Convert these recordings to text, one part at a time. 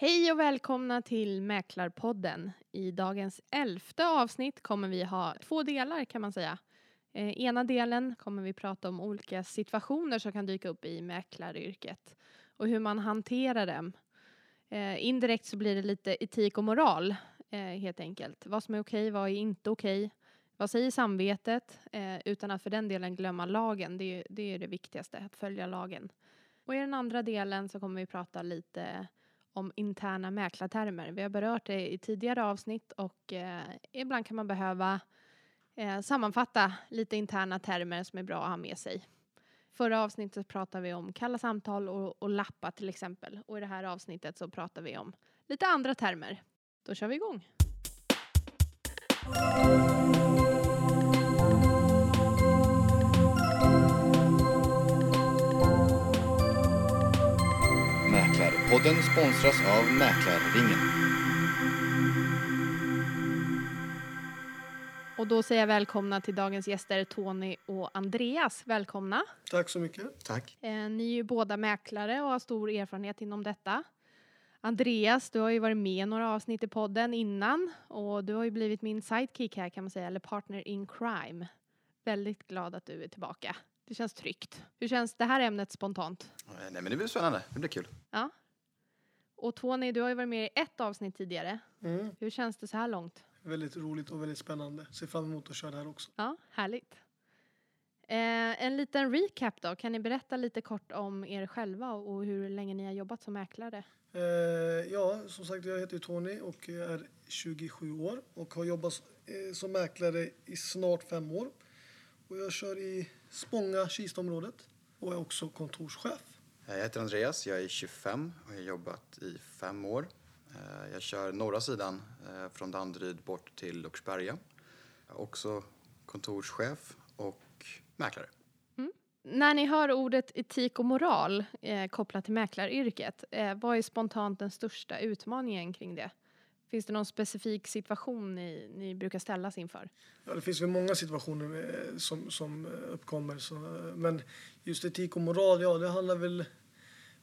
Hej och välkomna till Mäklarpodden. I dagens elfte avsnitt kommer vi ha två delar kan man säga. Eh, ena delen kommer vi prata om olika situationer som kan dyka upp i mäklaryrket och hur man hanterar dem. Eh, indirekt så blir det lite etik och moral eh, helt enkelt. Vad som är okej, vad är inte okej. Vad säger samvetet? Eh, utan att för den delen glömma lagen. Det är, det är det viktigaste, att följa lagen. Och i den andra delen så kommer vi prata lite om interna mäklartermer. Vi har berört det i tidigare avsnitt och eh, ibland kan man behöva eh, sammanfatta lite interna termer som är bra att ha med sig. Förra avsnittet pratade vi om kalla samtal och, och lappa till exempel. Och i det här avsnittet så pratar vi om lite andra termer. Då kör vi igång. Mäklarpodden sponsras av Mäklarringen. Och då säger jag välkomna till dagens gäster Tony och Andreas. Välkomna. Tack så mycket. Tack. Eh, ni är ju båda mäklare och har stor erfarenhet inom detta. Andreas, du har ju varit med i några avsnitt i podden innan och du har ju blivit min sidekick här kan man säga, eller partner in crime. Väldigt glad att du är tillbaka. Det känns tryggt. Hur känns det här ämnet spontant? Eh, Nej men det blir spännande, det blir kul. Ja. Och Tony, du har ju varit med i ett avsnitt tidigare. Mm. Hur känns det så här långt? Väldigt roligt och väldigt spännande. Ser fram emot att köra det här också. Ja, härligt. Eh, en liten recap då. Kan ni berätta lite kort om er själva och hur länge ni har jobbat som mäklare? Eh, ja, som sagt, jag heter Tony och är 27 år och har jobbat eh, som mäklare i snart fem år. Och jag kör i Spånga, Kistaområdet och är också kontorschef. Eh, Jag heter Andreas, jag är 25 och jag har jobbat i fem år. Eh, Jag kör norra sidan eh, från Danderyd bort till Åkersberga. Jag är också kontorschef och mäklare. När ni hör ordet etik och moral eh, kopplat till mäklaryrket, eh, vad är spontant den största utmaningen kring det? Finns det någon specifik situation ni, ni brukar ställas inför? Ja, det finns väl många situationer som, som uppkommer. Så, men just etik och moral, ja det handlar väl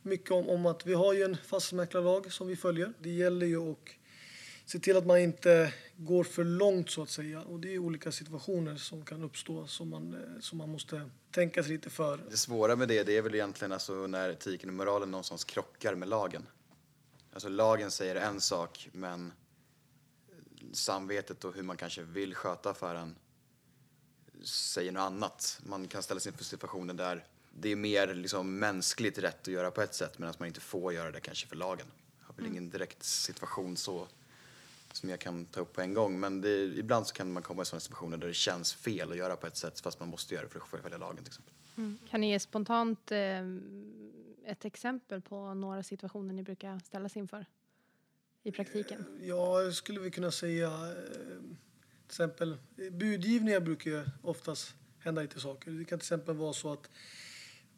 mycket om, om att vi har ju en fastighetsmäklarlag som vi följer. Det gäller ju att se till att man inte går för långt så att säga. Och det är olika situationer som kan uppstå som man, eh, som man måste tänka sig lite för. Det svåra med det, det är väl egentligen alltså när etiken och moralen någonstans krockar med lagen. Alltså lagen säger en sak, men samvetet och hur man kanske vill sköta affären säger något annat. Man kan ställa sig inför situationer där det är mer liksom mänskligt rätt att göra på ett sätt medan man inte får göra det kanske för lagen. Jag har väl ingen direkt situation så som jag kan ta upp på en gång men det, ibland så kan man komma i sådana situationer där det känns fel att göra på ett sätt fast man måste göra det för att följa lagen till exempel. Kan ni ge spontant eh, ett exempel på några situationer ni brukar ställas inför i praktiken? Ja, jag skulle vi kunna säga eh, till exempel budgivningar brukar ju oftast hända lite saker. Det kan till exempel vara så att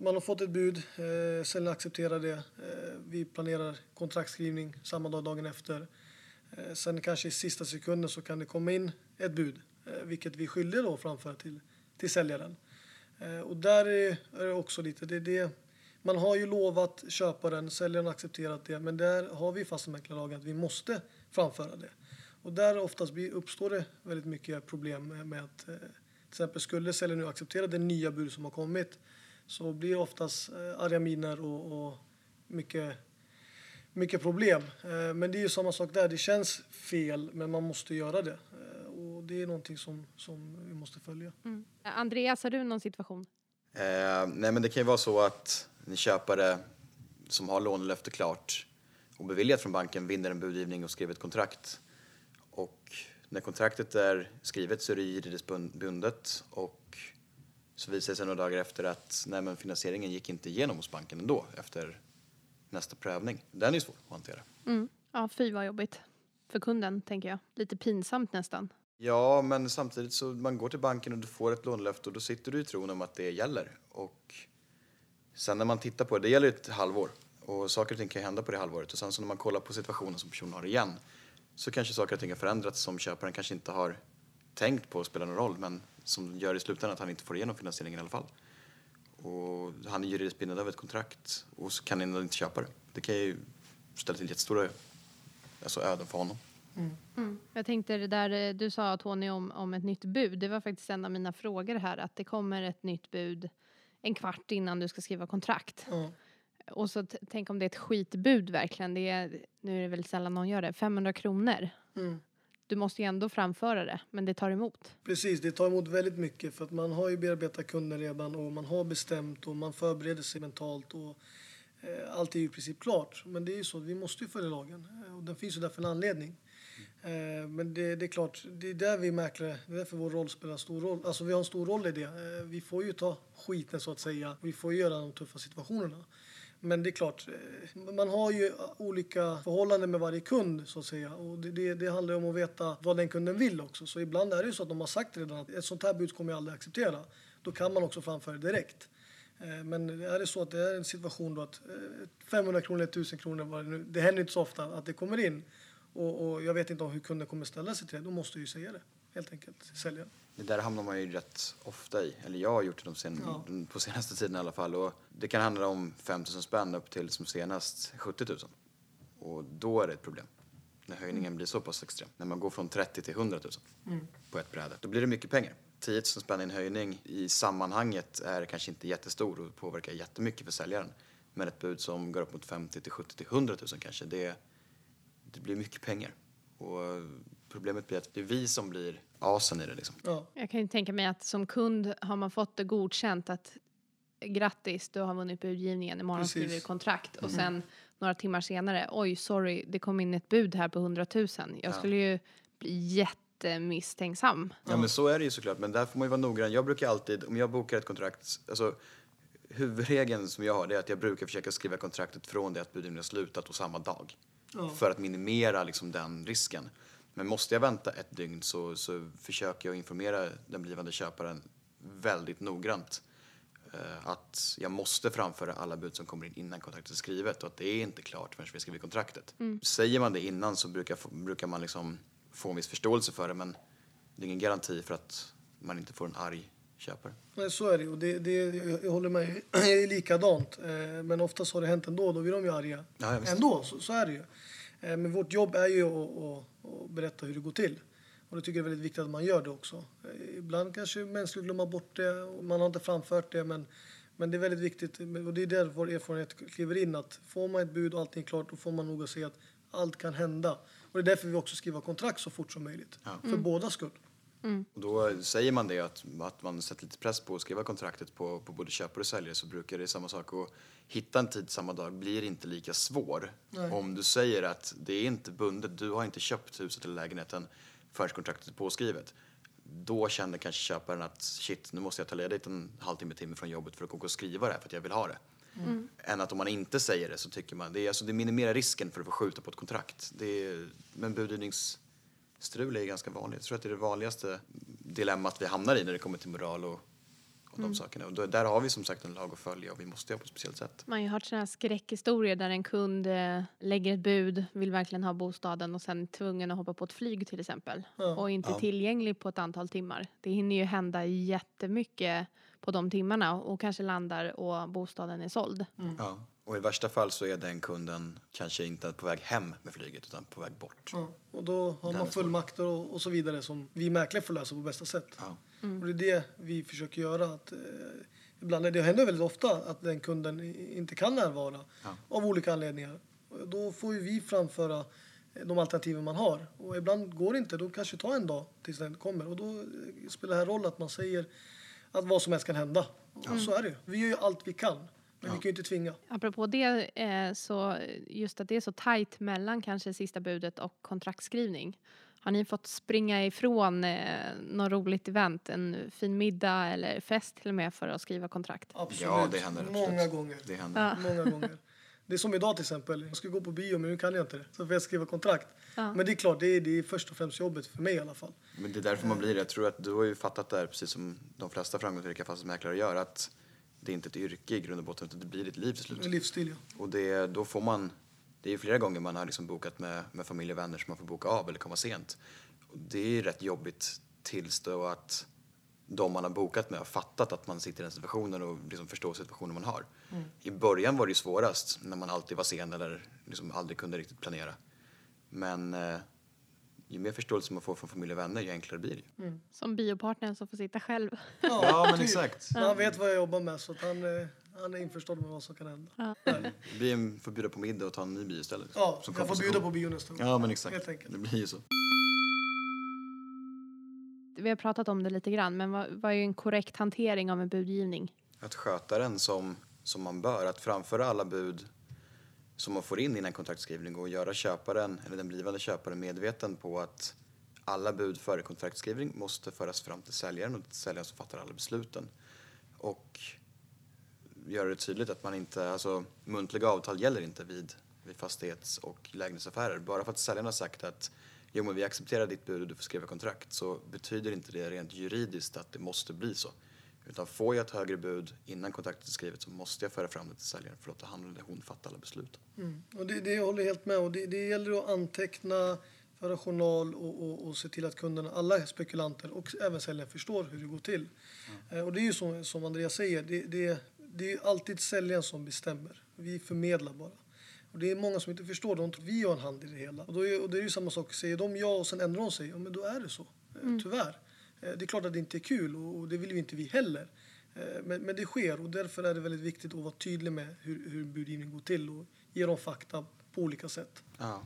man har fått ett bud, eh, säljaren accepterar det, eh, vi planerar kontraktskrivning samma dag, dagen efter. Eh, sen kanske i sista sekunden så kan det komma in ett bud, eh, vilket vi är skyldiga då att framföra till, till säljaren. Eh, och där är, det också lite, det det, man har ju lovat köparen, säljaren har accepterat det, men där har vi fastighetsmäklarlagen att vi måste framföra det. Och där oftast blir, uppstår det väldigt mycket problem med, att eh, till exempel skulle säljaren nu acceptera det nya bud som har kommit så blir det oftast eh, arga miner och, och mycket, mycket problem. Eh, men det är ju samma sak där, det känns fel men man måste göra det. Eh, och det är någonting som, som vi måste följa. Mm. Andreas, har du någon situation? Eh, nej men det kan ju vara så att en köpare som har lånelöfte klart och beviljat från banken vinner en budgivning och skriver ett kontrakt. Och när kontraktet är skrivet så är det juridiskt bund- bundet och så visar det sig några dagar efter att nej men finansieringen gick inte igenom hos banken ändå efter nästa prövning. Den är svår att hantera. Mm. Ja, fy vad jobbigt. För kunden, tänker jag. Lite pinsamt nästan. Ja, men samtidigt så man går till banken och du får ett lånelöfte och då sitter du i tron om att det gäller. Och sen när man tittar på det, det gäller ett halvår och saker och ting kan hända på det halvåret och sen så när man kollar på situationen som personen har igen så kanske saker och ting har förändrats som köparen kanske inte har tänkt på spelar någon roll men som gör i slutändan att han inte får igenom finansieringen i alla fall. Och han är juridiskt bindad av ett kontrakt och så kan han inte köpa det. Det kan ju ställa till jättestora alltså öden för honom. Mm. Jag tänkte det där eh, du sa Tony om, om ett nytt bud. Det var faktiskt en av mina frågor här att det kommer ett nytt bud en kvart innan du ska skriva kontrakt. Ja. Och så tänk om det är ett skitbud verkligen. Det är, nu är det väl sällan någon gör det. 500 kronor. Mm. Du måste ju ändå framföra det, men det tar emot. Precis, det tar emot väldigt mycket för att man har ju bearbetat kunden redan och man har bestämt och man förbereder sig mentalt och eh, allt är ju i princip klart. Men det är ju så, vi måste ju följa lagen eh, och den finns ju där för en anledning. Mm. Eh, men det, det är klart, det är där vi mäklare, det är därför vår roll spelar stor roll. Alltså vi har en stor roll i det. Eh, vi får ju ta skiten så att säga. Vi får ju göra de tuffa situationerna. Men det är klart, eh, man har ju olika förhållanden med varje kund så att säga. Och det, det, det handlar om att veta vad den kunden vill också. Så ibland är det ju så att de har sagt redan att ett sånt här bud kommer jag aldrig acceptera. Då kan man också framföra det direkt. Eh, men är det så att det är en situation då att eh, 500 kronor, 1000 kronor, vad det, nu, det händer inte så ofta att det kommer in. Och, och jag vet inte om hur kunden kommer ställa sig till det. Då måste jag ju säga det, helt enkelt. Sälja. Det där hamnar man ju rätt ofta i. Eller jag har gjort det de sen, Ja. på senaste tiden i alla fall. Och det kan handla om 5 000 spänn upp till som senast 70 000. Och då är det ett problem. När höjningen blir så pass extrem. När man går från 30 till 100 000 på ett bräde. Då blir det mycket pengar. 10 000 spänn i en höjning i sammanhanget är kanske inte jättestor och påverkar jättemycket för säljaren. Men ett bud som går upp mot 50 till 70 till 100 000 kanske, det, det blir mycket pengar. Och problemet blir att det är vi som blir asen i det liksom. Ja, Jag kan ju tänka mig att som kund har man fått det godkänt att grattis, du har vunnit budgivningen, imorgon Precis. skriver vi kontrakt och sen några timmar senare, oj sorry, det kom in ett bud här på 100 000. Jag skulle ju bli jättemisstänksam. Ja men så är det ju såklart, men där får man ju vara noggrann. Jag brukar alltid, om jag bokar ett kontrakt, alltså huvudregeln som jag har det är att jag brukar försöka skriva kontraktet från det att budgivningen har slutat och samma dag. Ja. För att minimera liksom den risken. Men måste jag vänta ett dygn så, så försöker jag informera den blivande köparen väldigt noggrant eh, att jag måste framföra alla bud som kommer in innan kontraktet är skrivet och att det är inte klart förrän vi skriver kontraktet. Säger man det innan så brukar, brukar man liksom få en viss förståelse för det men det är ingen garanti för att man inte får en arg köpare. Nej, så är det. Och det, det, jag håller med. Det är likadant. Eh, Men oftast har det hänt ändå. Då blir de ju arga. Ja, ändå, så, så är det ju. Eh, Men vårt jobb är ju att, att berätta hur det går till. Och det tycker jag är väldigt viktigt att man gör det också. Ibland kanske människor glömmer bort det och man har inte framfört det. Men, men det är väldigt viktigt. Och det är där vår erfarenhet kliver in. Att får man ett bud och allting är klart då får man nog se att allt kan hända. Och det är därför vi också skriver kontrakt så fort som möjligt. För båda skull. Och då säger man det att, att man sätter lite press på att skriva kontraktet på, på både köpare och säljare så brukar det samma sak. Och hitta en tid samma dag blir inte lika svår. Nej. Om du säger att det är inte bundet, du har inte köpt huset eller lägenheten förrän kontraktet är påskrivet. Då känner kanske köparen att shit, nu måste jag ta ledigt en halvtimme, timme från jobbet för att gå och skriva det här för att jag vill ha det. Än att om man inte säger det så tycker man, det, är, alltså, det minimerar risken för att få skjuta på ett kontrakt. Det är, men budgivningsstrul är ganska vanligt. Jag tror att det är det vanligaste dilemmat vi hamnar i när det kommer till moral och, och de sakerna. Och då, där har vi som sagt en lag att följa och vi måste göra på ett speciellt sätt. Man har ju hört sådana här skräckhistorier där en kund eh, lägger ett bud, vill verkligen ha bostaden och sen är tvungen att hoppa på ett flyg till exempel. Ja. Och inte Ja. tillgänglig på ett antal timmar. Det hinner ju hända jättemycket på de timmarna och kanske landar och bostaden är såld. Ja. Och i värsta fall så är den kunden kanske inte på väg hem med flyget utan på väg bort. Ja, och då har man fullmakter och, och så vidare som vi mäklare får lösa på bästa sätt. Ja. Och det är det vi försöker göra. Att, eh, ibland, det händer väldigt ofta att den kunden inte kan närvara Ja. av olika anledningar. Då får ju vi framföra eh, de alternativen man har. Och ibland går det inte, då kanske det tar en dag tills den kommer. Och då eh, spelar det här roll att man säger att vad som helst kan hända. Och så är det ju. Vi gör ju allt vi kan, men vi kan ju inte tvinga. Apropå det, eh, så just att det är så tajt mellan kanske sista budet och kontraktskrivning. Har ni fått springa ifrån eh, något roligt event, en fin middag eller fest till och med för att skriva kontrakt? Absolut. Ja, det händer absolut. Många gånger. Det händer. Ja. Många gånger. Det är som idag till exempel. Jag ska gå på bio men nu kan jag inte det. Så får jag skriva kontrakt. Ja. Men det är klart, det är, det är först och främst jobbet för mig i alla fall. Men det är därför man blir det. Jag tror att du har ju fattat det här, precis som de flesta framgångsrika fastighetsmäklare gör, att det är inte ett yrke i grund och botten, utan det blir ditt liv till slut. En livsstil ja. Och det, då får man, det är ju flera gånger man har liksom bokat med, med familj och vänner som man får boka av eller komma sent. Och det är rätt jobbigt tills då att de man har bokat med har fattat att man sitter i den situationen och liksom förstår situationen man har. I början var det ju svårast när man alltid var sen eller liksom aldrig kunde riktigt planera. Men eh, ju mer förståelse man får från familj och vänner, ju enklare blir det ju. Som biopartnern som får sitta själv. Ja, men typ. exakt. Han vet vad jag jobbar med så att han, eh, han är införstådd med vad som kan hända. Det blir en, får bjuda på middag och ta en ny bio istället. Ja, Som jag får bjuda på bio nästa gång. Ja, men exakt. Helt enkelt. Det blir ju så. Vi har pratat om det lite grann, men vad, vad är en korrekt hantering av en budgivning? Att sköta den som, som man bör, att framföra alla bud som man får in innan kontraktskrivning och göra köparen, eller den blivande köparen medveten på att alla bud före kontraktskrivning måste föras fram till säljaren och det är säljaren som fattar alla besluten. Och göra det tydligt att man inte, alltså muntliga avtal gäller inte vid, vid fastighets och lägenhetsaffärer. Bara för att säljaren har sagt att jo men vi accepterar ditt bud och du får skriva kontrakt så betyder inte det rent juridiskt att det måste bli så. Utan får jag ett högre bud innan kontraktet är skrivet så måste jag föra fram det till säljaren för att låta han eller hon fatta alla beslut. Mm. Och det, det jag håller helt med och det, det gäller att anteckna, föra journal och, och, och se till att kunderna, alla spekulanter och även säljaren förstår hur det går till. Eh, och det är ju som, som Andreas säger, det, det, det är alltid säljaren som bestämmer. Vi förmedlar bara. Och det är många som inte förstår, de tror vi har en hand i det hela. Och, då är, och det är ju samma sak, säger de ja och sen ändrar de sig, ja men då är det så. Eh, Tyvärr. Eh, det är klart att det inte är kul och, det vill vi inte vi heller. Eh, men, men det sker och därför är det väldigt viktigt att vara tydlig med hur, hur budgivning går till och ge dem fakta på olika sätt. Ja.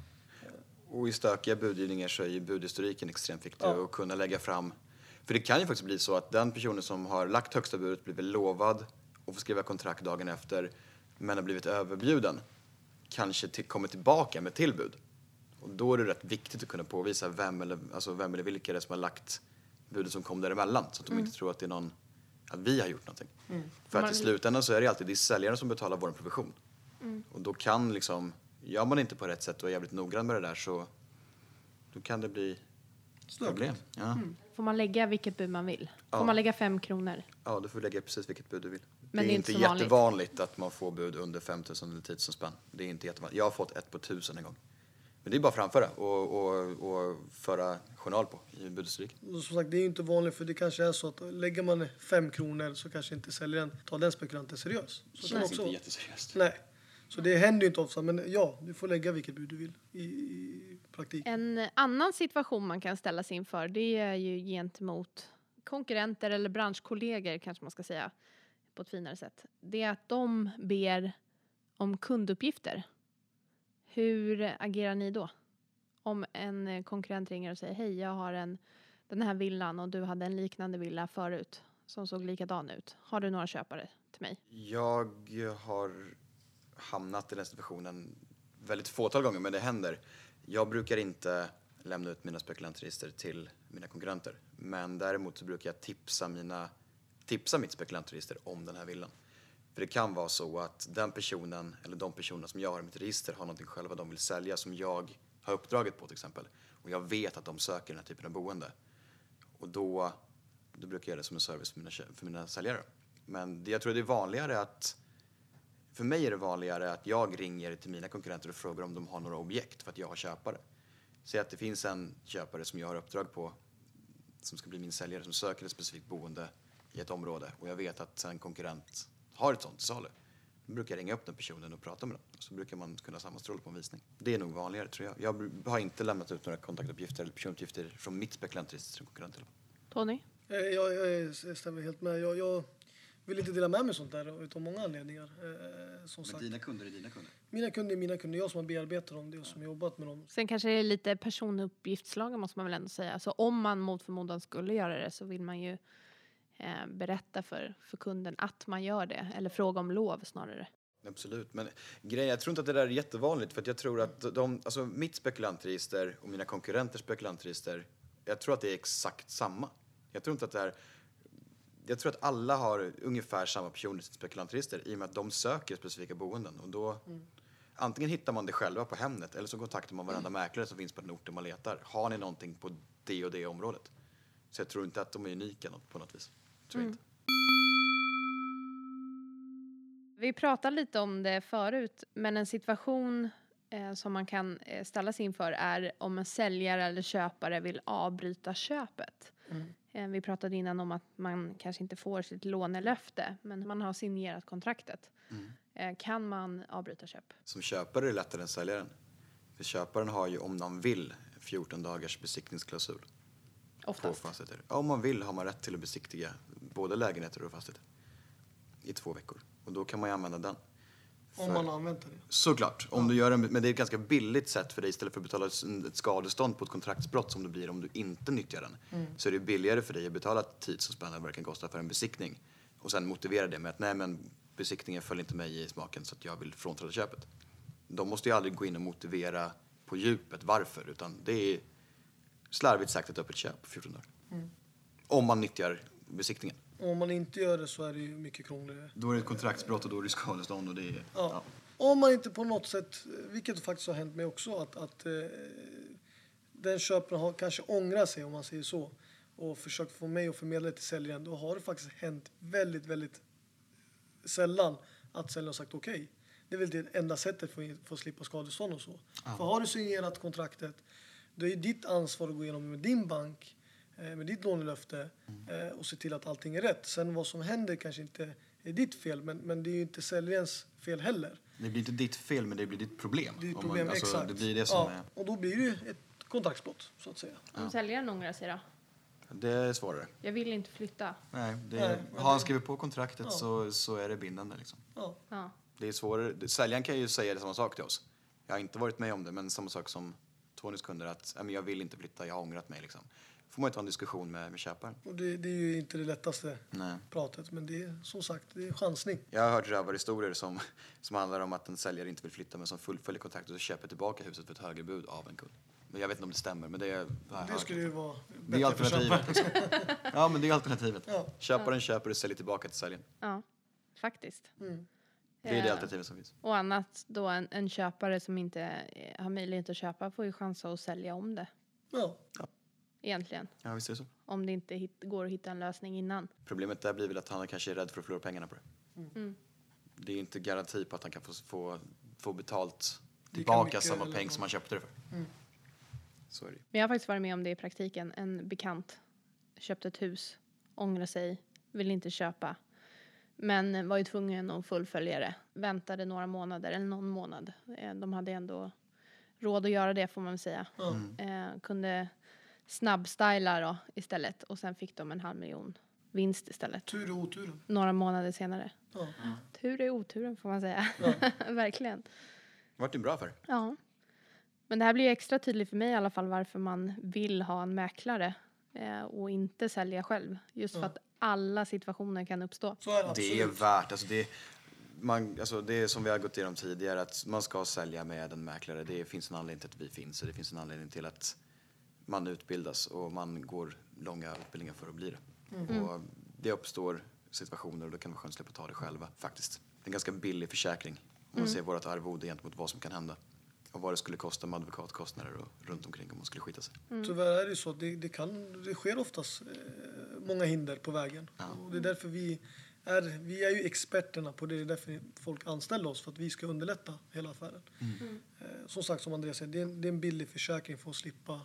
Och i stökiga budgivningar så är ju budhistoriken extremt viktig Ja. att kunna lägga fram. För det kan ju faktiskt bli så att den personen som har lagt högsta budet blir väl lovad och får skriva kontrakt dagen efter men har blivit överbjuden kanske till, kommer tillbaka med tillbud. Och då är det rätt viktigt att kunna påvisa vem eller, alltså vem eller vilka det är som har lagt budet som kom däremellan så att de inte tror att det är någon, att vi har gjort någonting. För att Man- i slutändan så är det alltid det är säljaren som betalar vår provision. Och då kan liksom, gör man inte på rätt sätt och är jävligt noggrann med det där så då kan det bli problem. Ja. Får man lägga vilket bud man vill? Får Ja. man lägga fem kronor? ja, du får lägga precis vilket bud du vill. Men det är inte vanligt. jättevanligt att man får bud under 5000 eller 10 000 spänn. Det är inte jättevanligt. Jag har fått ett på 1000 en gång. Men det är bara att framföra och, och, och föra journal på i. Och som sagt, det är ju inte vanligt för det kanske är så att lägger man fem kronor så kanske inte säljaren tar den spekulanten seriös. Så är också, inte jätteseriöst. nej. Så det händer ju inte ofta, men ja, du får lägga vilket bud du vill i, i praktik. En annan situation man kan ställa sig inför det är ju gentemot konkurrenter eller branschkollegor kanske man ska säga på ett finare sätt. Det är att de ber om kunduppgifter. Hur agerar ni då? Om en eh, konkurrent ringer och säger hej jag har en, den här villan och du hade en liknande villa förut som såg likadan ut. Har du några köpare till mig? Jag har hamnat i den situationen väldigt fåtal gånger, men det händer. Jag brukar inte lämna ut mina spekulantregister till mina konkurrenter. Men däremot så brukar jag tipsa, mina, tipsa mitt spekulantregister om den här villan. För det kan vara så att den personen, eller de personerna som jag har i mitt register har någonting själva de vill sälja som jag har uppdraget på till exempel. Och jag vet att de söker den här typen av boende. Och då, då brukar jag göra det som en service för mina, för mina säljare. Men det, jag tror det är vanligare att för mig är det vanligare att jag ringer till mina konkurrenter och frågar om de har några objekt för att jag har köpare. Säg att det finns en köpare som jag har uppdrag på som ska bli min säljare som söker ett specifikt boende i ett område och jag vet att en konkurrent har ett sånt till salu. Då brukar jag ringa upp den personen och prata med den. Så brukar man kunna sammanstråla på en visning. Det är nog vanligare tror jag. Jag har inte lämnat ut några kontaktuppgifter eller personuppgifter från mitt i alla fall. Tony? Eh, Jag, jag, jag stämmer helt med. Jag, jag vill inte dela med mig sånt där utav många anledningar. Eh, som sagt. kunder är dina kunder? Mina kunder är mina kunder. Jag som har bearbetat dem, det är jag som har jobbat med dem. Sen kanske det är lite personuppgiftslagen måste man väl ändå säga. Så om man mot förmodan skulle göra det så vill man ju eh, berätta för, för kunden att man gör det. Eller fråga om lov snarare. Absolut, men grejen, jag tror inte att det där är jättevanligt för att jag tror att de, alltså mitt spekulantregister och mina konkurrenters spekulantregister, jag tror att det är exakt samma. Jag tror inte att det är, jag tror att alla har ungefär samma personer i sitt spekulantregister i och med att de söker specifika boenden och då antingen hittar man det själva på Hemnet eller så kontaktar man varenda mäklare som finns på den orten man letar. Har ni någonting på det och det området? Så jag tror inte att de är unika på något vis. Tror jag inte. Vi pratade lite om det förut, men en situation eh, som man kan eh, ställa sig inför är om en säljare eller köpare vill avbryta köpet. Eh, vi pratade innan om att man kanske inte får sitt lånelöfte, men man har signerat kontraktet. Eh, kan man avbryta köp? Som köpare är det lättare än säljaren. För köparen har ju om de vill 14 dagars besiktningsklausul på Oftast. fastigheter. Ja, om man vill har man rätt till att besiktiga både lägenheter och fastigheter i två veckor. Och då kan man ju använda den. Om För- man har använt det. Såklart, om du gör en, men det är ett ganska billigt sätt för dig istället för att betala ett skadestånd på ett kontraktsbrott som det blir om du inte nyttjar den. Så är det billigare för dig att betala tids och spännande vad det kan kosta för en besiktning och sen motivera det med att nej men besiktningen följer inte mig i smaken så att jag vill frånträda köpet. De måste ju aldrig gå in och motivera på djupet varför utan det är slarvigt sagt ett öppet köp på 14 dagar. Om man nyttjar besiktningen. Om man inte gör det så är det ju mycket krångligare. Då är det ett kontraktsbrott och då är det skadestånd och det är... Ja. Om man inte på något sätt, vilket faktiskt har hänt mig också, att, att eh, den köparen har kanske ångrat sig om man säger så och försökt få mig att förmedla det till säljaren, då har det faktiskt hänt väldigt, väldigt sällan att säljaren har sagt okej. Det är väl det enda sättet för, att slippa skadestånd och så. För har du signerat kontraktet, då är det ditt ansvar att gå igenom med din bank, med ditt lånelöfte eh, och se till att allting är rätt. Sen vad som händer kanske inte är ditt fel, men, men det är ju inte säljarens fel heller. Det blir inte ditt fel men det blir ditt problem. Det Om problem, man, alltså, exakt. Det blir det som ja, är... Och då blir det ju ett kontraktsbrott, så att säga. Om säljaren ångrar sig då? Det är svårare. Jag vill inte flytta. Nej, det Nej, har han skrivit på kontraktet Ja. så, så är det bindande. Liksom. Ja. Ja. Det är svårare. Säljaren kan ju säga samma sak till oss. Jag har inte varit med om det, men samma sak som Tonys kunder att "Nej, men jag vill inte flytta, jag har ångrat mig. Liksom. Får man ju ta en diskussion med, med köparen. Och det, det är ju inte det lättaste Nej. pratet, men det är som sagt, det är chansning. Jag har hört rövarhistorier som, som handlar om att en säljare inte vill flytta men som fullföljer kontraktet och köper tillbaka huset för ett högre bud av en kund. Men jag vet inte om det stämmer, men det är... Det hört. skulle ju vara det är bättre för köparen. alternativet. ja, men det är alternativet. Ja. Köparen köper och säljer tillbaka till säljaren. ja, faktiskt. Mm. Det är det Eh, alternativet som finns. Och annat då en, en köpare som inte eh, har möjlighet att köpa får ju chans att sälja om det. Ja. Egentligen. Ja, visst är det så. Om det inte hit, går att hitta en lösning innan. Problemet där blir väl att han kanske är rädd för att förlora pengarna på det. Mm. Det är inte garanti på att han kan få, få, få betalt tillbaka samma peng som han köpte det för. Mm. Så är det. Men jag har faktiskt varit med om det i praktiken. En bekant köpte ett hus, ångrade sig, ville inte köpa. Men var ju tvungen att fullfölja det. Väntade några månader, eller någon månad. Eh, De hade ändå råd att göra det får man väl säga. Ja. Eh, kunde snabbstyla då istället. Och sen fick de en halv miljon vinst istället. Tur och oturen. Några månader senare. Ja. Tur är oturen får man säga. Ja. Verkligen. Vart det bra för? Ja. Men det här blir ju extra tydligt för mig i alla fall varför man vill ha en mäklare eh, och inte sälja själv. Just för Ja. att alla situationer kan uppstå. Så är det Det är värt, alltså det, man, alltså det är som vi har gått igenom tidigare, att man ska sälja med en mäklare. Det finns en anledning till att vi finns och det finns en anledning till att man utbildas och man går långa utbildningar för att bli det. Mm. Och det uppstår situationer och då kan man skönt släppa ta det själva faktiskt. Det är en ganska billig försäkring om man ser vårt arvode gentemot vad som kan hända. Och vad det skulle kosta med advokatkostnader och runt omkring om man skulle skita sig. Tyvärr är det så att det, det, kan, det sker oftast eh, många hinder på vägen. Ja. Och det är därför vi är, vi är ju experterna på det. Det är därför folk anställer oss, för att vi ska underlätta hela affären. Eh, som sagt, som Andreas säger, det är, en, det är en billig försäkring för att slippa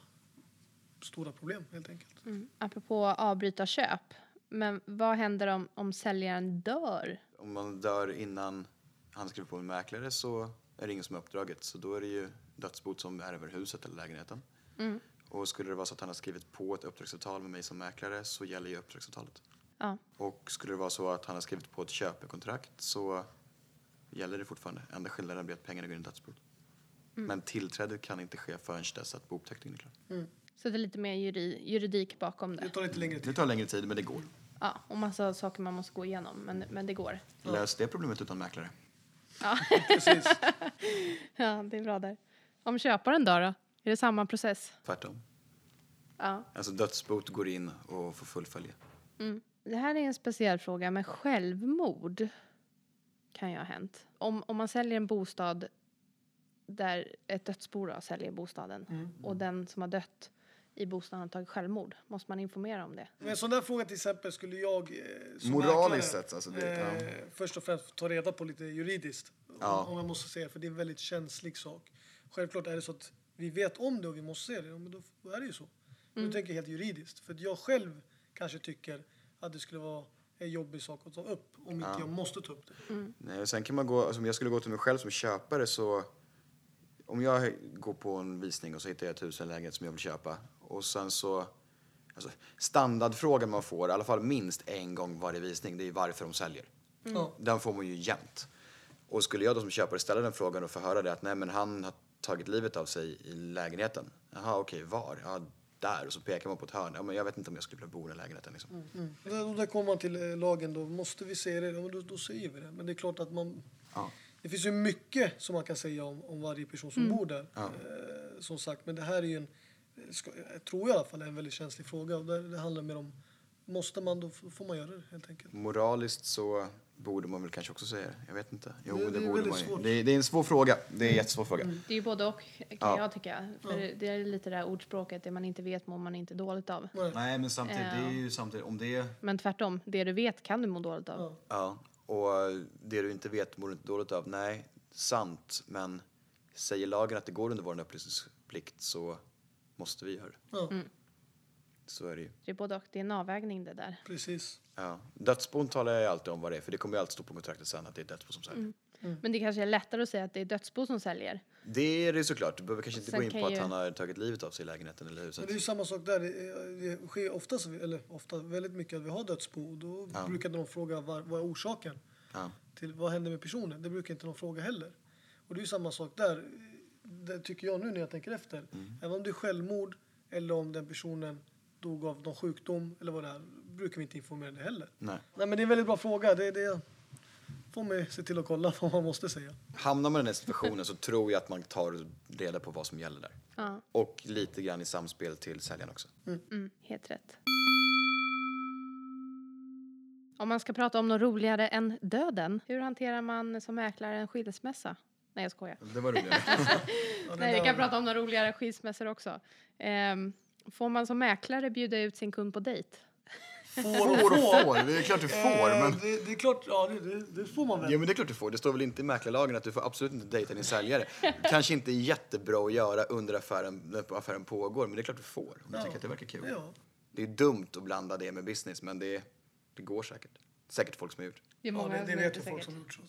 stora problem helt enkelt. Mm. Apropå avbryta köp. Men vad händer om, om säljaren dör? Om man dör innan han skriver på en mäklare så är det ingen som har uppdraget. Så då är det ju dödsbot som är över huset eller lägenheten. Mm. Och skulle det vara så att han har skrivit på ett uppdragsavtal med mig som mäklare så gäller ju uppdragsavtalet. Ja. Och skulle det vara så att han har skrivit på ett köpekontrakt så gäller det fortfarande. Enda skillnaden blir att pengarna går in i dödsbot. Men tillträdet kan inte ske förrän dess att bouppteckningen är klar. Så det är lite mer juri, juridik bakom Det det. tar lite längre Det tid. tar längre tid men det går. Ja, och massa saker man måste gå igenom. Men, men det går. Lös det problemet utan mäklare. Precis. Ja, det är bra där. Om köparen dör då? Är det samma process? Tvärtom. Ja. Alltså dödsbot går in och får fullfölja. Mm. Det här är en speciell fråga, men självmord kan ju ha hänt. Om, om man säljer en bostad där ett dödsbo då säljer bostaden Mm. och den som har dött i bostaden har tagit självmord, måste man informera om det? Men en sån där fråga till exempel skulle jag eh, som Moraliskt sett, alltså, det- ja. eh, först och främst ta reda på lite juridiskt. Ja. Om, jag måste säga, för det är en väldigt känslig sak. Självklart är det så att vi vet om det och vi måste se det, ja, men då, är det ju så. Mm. Du tänker helt juridiskt. För jag själv kanske tycker att det skulle vara en jobbig sak att ta upp om inte jag måste ta upp det. Nej, och sen kan man gå, alltså om jag skulle gå till mig själv som köpare så om jag går på en visning och så hittar jag ett hus eller en lägenhet som jag vill köpa och sen så alltså, standardfrågan man får, i alla fall minst en gång varje visning, det är varför de säljer. Ja. Den får man ju jämt. Och skulle jag då som köpare ställa den frågan och få höra det att nej men han har tagit livet av sig i lägenheten. Jaha okej, var? Ja, där. Och så pekar man på ett hörn. Ja, men jag vet inte om jag skulle vilja bo i den lägenheten liksom. Mm. Där, där kommer man till eh, lagen då. Måste vi säga det? Ja, då, då säger vi det. Men det är klart att man... Ja. Det finns ju mycket som man kan säga om, om varje person som bor där. Eh, som sagt, men det här är ju en, ska, jag tror i alla fall, en väldigt känslig fråga. Och där, det handlar mer om, måste man då får man göra det helt enkelt. Moraliskt så borde man väl kanske också säga det. Jag vet inte. Jo, Det- det, det är borde man ju. svårt. Det, är- det är en svår fråga. Det är en jättesvår fråga. Det är ju både och kan Ja. jag tycka. För det är lite det där ordspråket, det man inte vet mår man inte dåligt av. Nej. Nej, men samtidigt, Ja. det är ju samtidigt, om det är... Men tvärtom, det du vet kan du må dåligt av. Ja. Ja, och det du inte vet mår du inte dåligt av. Nej, sant, men säger lagen att det går under vår upplysningsplikt så måste vi göra det. Ja, Så är det ju. Det är både och, det är en avvägning det där. precis. Ja. Dödsbon talar jag alltid om vad det är, för det kommer ju alltid stå på kontraktet sen att det är dödsbo som säljer. Men det kanske är lättare att säga att det är dödsbo som säljer. Det är det såklart. Du behöver kanske inte Sen gå in på att ju- han har tagit livet av sig i lägenheten eller huset. Men det är ju samma sak där. Det, sker oftast, eller ofta, väldigt mycket att vi har dödsbo. Då Ja. brukar de fråga var, vad är orsaken Ja. till vad händer med personen. Det brukar inte de fråga heller. Och det är ju samma sak där. Det tycker jag nu när jag tänker efter. Även om det är självmord eller om den personen dog av någon sjukdom eller vad det är, brukar vi inte informera det heller. Nej. Nej men det är en väldigt bra fråga. Det, det får man se till att kolla vad man måste säga. Hamnar man i den här situationen så tror jag att man tar reda på vad som gäller där. Ja, Och lite grann i samspel till säljaren också. mm, helt rätt. Om man ska prata om något roligare än döden, hur hanterar man som mäklare en skilsmässa? Nej, jag skojar. Det var roligare. Ja, det Nej, vi kan prata om några roligare skilsmässor också. Ehm, får man som mäklare bjuda ut sin kund på dejt? Får får och får, det är klart du får. Eh, Men... det, det är klart, ja det, det, det får man väl. Ja men det är klart du får. Det står väl inte i mäklarlagen att du får absolut inte dejta din säljare. Kanske inte jättebra att göra under affären, när affären pågår, men det är klart du får. Om du Ja. tycker att det verkar kul. Ja. Det är dumt att blanda det med business, men det, det går säkert. Säkert folk som har gjort. Det är Ja, många det, det som vet ju folk som har gjort så.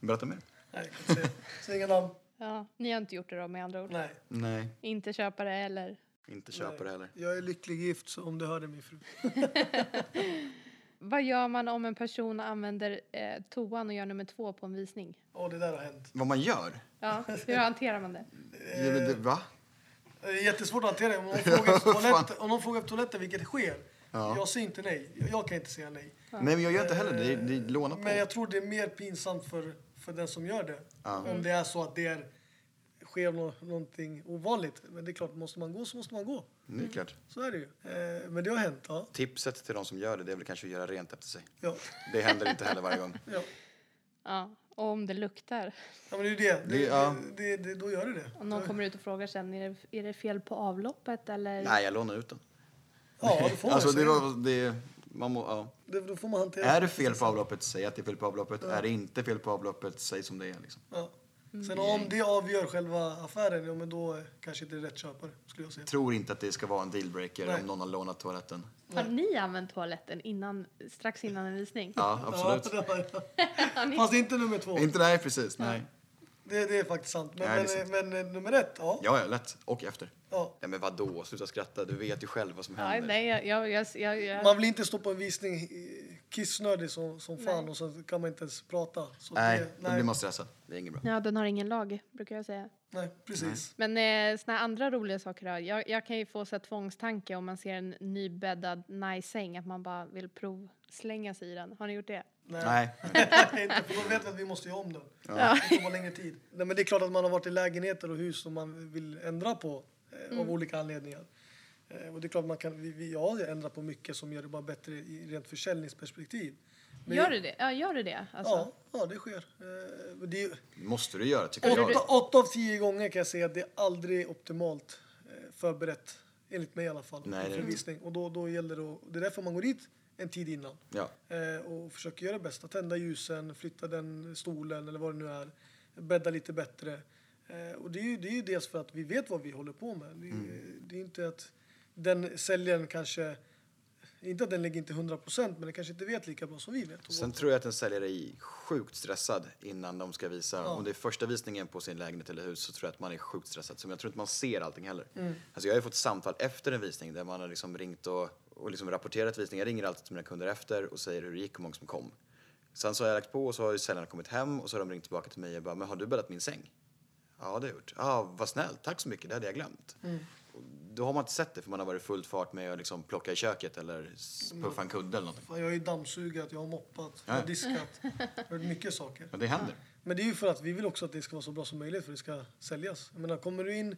Berätta mer. Nej, jag kan inte säga. Säg inga namn. Ja, ni har inte gjort det då med andra ord? Nej. Nej, Inte köpare eller? inte köpa det heller. Jag är lycklig gift, så om du hörde min fru. Vad gör man om en person använder eh, toan och gör nummer två på en visning? Ja, det där har hänt. Vad man gör? Ja, hur hanterar man det? Ja, men det, va? Det är jättesvårt att hantera. Om någon frågar efter toaletten, om någon frågar efter toaletten vilket sker. Ja. Jag säger inte nej. Jag, jag kan inte säga nej. Nej, men jag gör inte heller det. Det är låna på. Men jag tror det är mer pinsamt för, för den som gör det. Ja. Om det är så att det är, sker nå, någonting ovanligt. Men det är klart, måste man gå så måste man gå. Det klart. Så är det ju. Eh, men det har hänt, ja. Tipset till de som gör det, det är väl kanske att göra rent efter sig. Ja, Det händer inte heller varje gång. ja. Ja, och om det luktar. ja men det är ju det. det, Det- ja. det, det, det då gör det det. Om någon kommer ut och frågar sen, är det, är det fel på avloppet eller? Nej, jag lånar ut den. Ja, det får Alltså, det var, det, man må, ja. Det, då får man hantera Är det fel på avloppet, säg att det är fel på avloppet. Är det inte fel på avloppet, säg som det är. Liksom. Ja. Sen om det avgör själva affären, ja men då är kanske inte rätt köpare, skulle jag säga. Tror inte att det ska vara en dealbreaker Nej. om någon har lånat toaletten. Har ni använt toaletten innan, strax innan en visning? Ja, absolut. Ja, det har jag. Fast inte nummer två. Inte nej, precis. Nej. Det, det är faktiskt sant. Men, Nej, är men, men, eh, nummer ett, ja. Ja, ja, lätt. Och efter. ja. Ja, men vadå? Sluta skratta. Du vet ju själv vad som händer. nej, jag, jag, jag, jag, jag, Man vill inte stå på en visning eh, kissnödig som, som fan Nej. och så kan man inte ens prata. Så Nej, det, då nej, blir man stressad. Det är inget bra. ja, den har ingen lag, brukar jag säga. nej, precis. Men eh, såna här andra roliga saker då? Jag, jag kan ju få så här tvångstanke om man ser en nybäddad nice säng, att man bara vill provslänga sig i den. Har ni gjort det? Nej. Nej. inte, för då vet att vi måste göra om den. Ja. Det kommer längre tid. Nej, men det är klart att man har varit i lägenheter och hus som man vill ändra på eh, Mm. av olika anledningar. Eh, och det är klart man kan, vi, vi har ändrat på mycket som gör det bara bättre i rent försäljningsperspektiv. Men- Gör du det? Ja, gör du det? Alltså, Ja, ja, det sker. Eh, det är, Måste du göra, tycker Är jag. åtta, åtta av tio gånger kan jag säga att det är aldrig optimalt eh, förberett. Enligt mig i alla fall. Nej, det är för det inte. visning. Och då, då gäller det att, det är därför man går dit en tid innan. Ja. Eh, och försöker göra det bästa. Tända ljusen, flytta den stolen eller vad det nu är. Bädda lite bättre. Eh, och det är, ju, det är ju dels för att vi vet vad vi håller på med. Det är, Mm. det är inte att den säljaren kanske Inte att den ligger inte 100 procent, men den kanske inte vet lika bra som vi vet. Sen tror jag att en säljare är sjukt stressad innan de ska visa. Ja. Om det är första visningen på sin lägenhet eller hus så tror jag att man är sjukt stressad. Så jag tror inte man ser allting heller. Mm. Alltså jag har fått samtal efter en visning där man har liksom ringt och, och liksom rapporterat visningen. Jag ringer alltid till mina kunder efter och säger hur det gick och många som kom. Sen så har jag lagt på och så har ju säljarna kommit hem och så har de ringt tillbaka till mig och bara, men har du bäddat min säng? Ja, det har jag gjort. Ja, vad snällt. Tack så mycket. Det hade jag glömt. Mm. Då har man inte sett det för man har varit fullt fart med att liksom plocka i köket eller s- puffa en kudde eller någonting. Fan, jag har ju dammsugat, jag har moppat, jag Ja. har diskat. Jag har gjort mycket saker. Men det händer. Men det är ju för att vi vill också att det ska vara så bra som möjligt för det ska säljas. Jag menar, kommer du in...